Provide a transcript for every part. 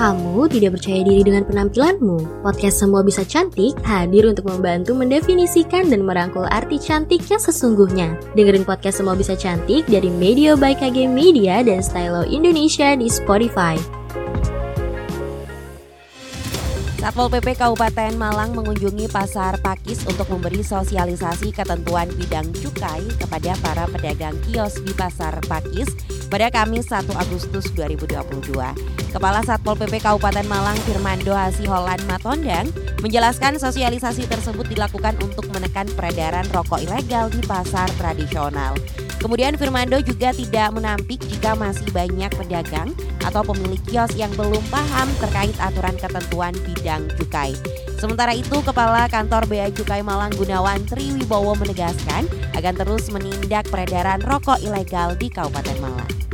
Kamu tidak percaya diri dengan penampilanmu? Podcast Semua Bisa Cantik hadir untuk membantu mendefinisikan dan merangkul arti cantik yang sesungguhnya. Dengerin podcast Semua Bisa Cantik dari Media by KG Media dan Stylo Indonesia di Spotify. Satpol PP Kabupaten Malang mengunjungi Pasar Pakis untuk memberi sosialisasi ketentuan bidang cukai kepada para pedagang kios di Pasar Pakis pada Kamis 1 Agustus 2022. Kepala Satpol PP Kabupaten Malang Firmando Hasiholan Matondang menjelaskan sosialisasi tersebut dilakukan untuk menekan peredaran rokok ilegal di pasar tradisional. Kemudian Firmando juga tidak menampik jika masih banyak pedagang atau pemilik kios yang belum paham terkait aturan ketentuan bidang cukai. Sementara itu, Kepala Kantor Bea Cukai Malang Gunawan Triwibowo menegaskan akan terus menindak peredaran rokok ilegal di Kabupaten Malang.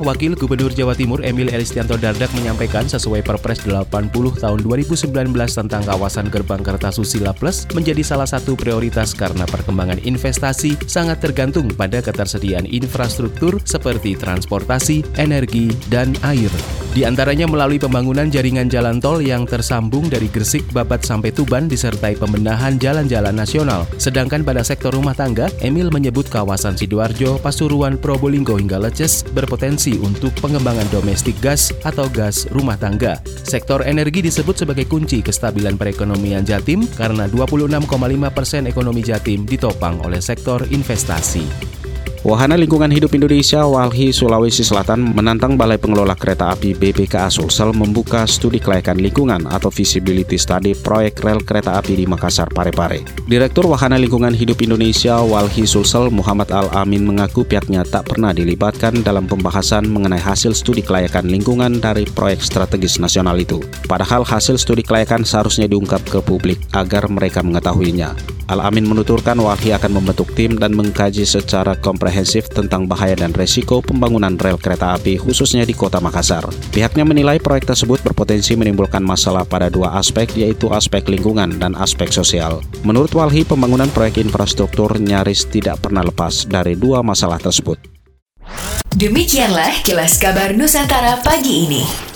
Wakil Gubernur Jawa Timur Emil Elistianto Dardak menyampaikan sesuai Perpres 80 tahun 2019 tentang kawasan Gerbang Kertasusila Plus menjadi salah satu prioritas karena perkembangan investasi sangat tergantung pada ketersediaan infrastruktur seperti transportasi, energi, dan air. Di antaranya melalui pembangunan jaringan jalan tol yang tersambung dari Gresik, Babat sampai Tuban disertai pembenahan jalan-jalan nasional. Sedangkan pada sektor rumah tangga, Emil menyebut kawasan Sidoarjo, Pasuruan, Probolinggo hingga Leces berpotensi untuk pengembangan domestik gas atau gas rumah tangga. Sektor energi disebut sebagai kunci kestabilan perekonomian Jatim karena 26,5 persen ekonomi Jatim ditopang oleh sektor investasi. Wahana Lingkungan Hidup Indonesia Walhi Sulawesi Selatan menantang Balai Pengelola Kereta Api BPKA Sulsel membuka studi kelayakan lingkungan atau feasibility study proyek rel kereta api di Makassar Parepare. Direktur Wahana Lingkungan Hidup Indonesia Walhi Sulsel Muhammad Al-Amin mengaku pihaknya tak pernah dilibatkan dalam pembahasan mengenai hasil studi kelayakan lingkungan dari proyek strategis nasional itu. Padahal hasil studi kelayakan seharusnya diungkap ke publik agar mereka mengetahuinya. Al-Amin menuturkan Walhi akan membentuk tim dan mengkaji secara komprehensif tentang bahaya dan resiko pembangunan rel kereta api khususnya di kota Makassar. Pihaknya menilai proyek tersebut berpotensi menimbulkan masalah pada dua aspek yaitu aspek lingkungan dan aspek sosial. Menurut Walhi, pembangunan proyek infrastruktur nyaris tidak pernah lepas dari dua masalah tersebut. Demikianlah kilas kabar Nusantara pagi ini.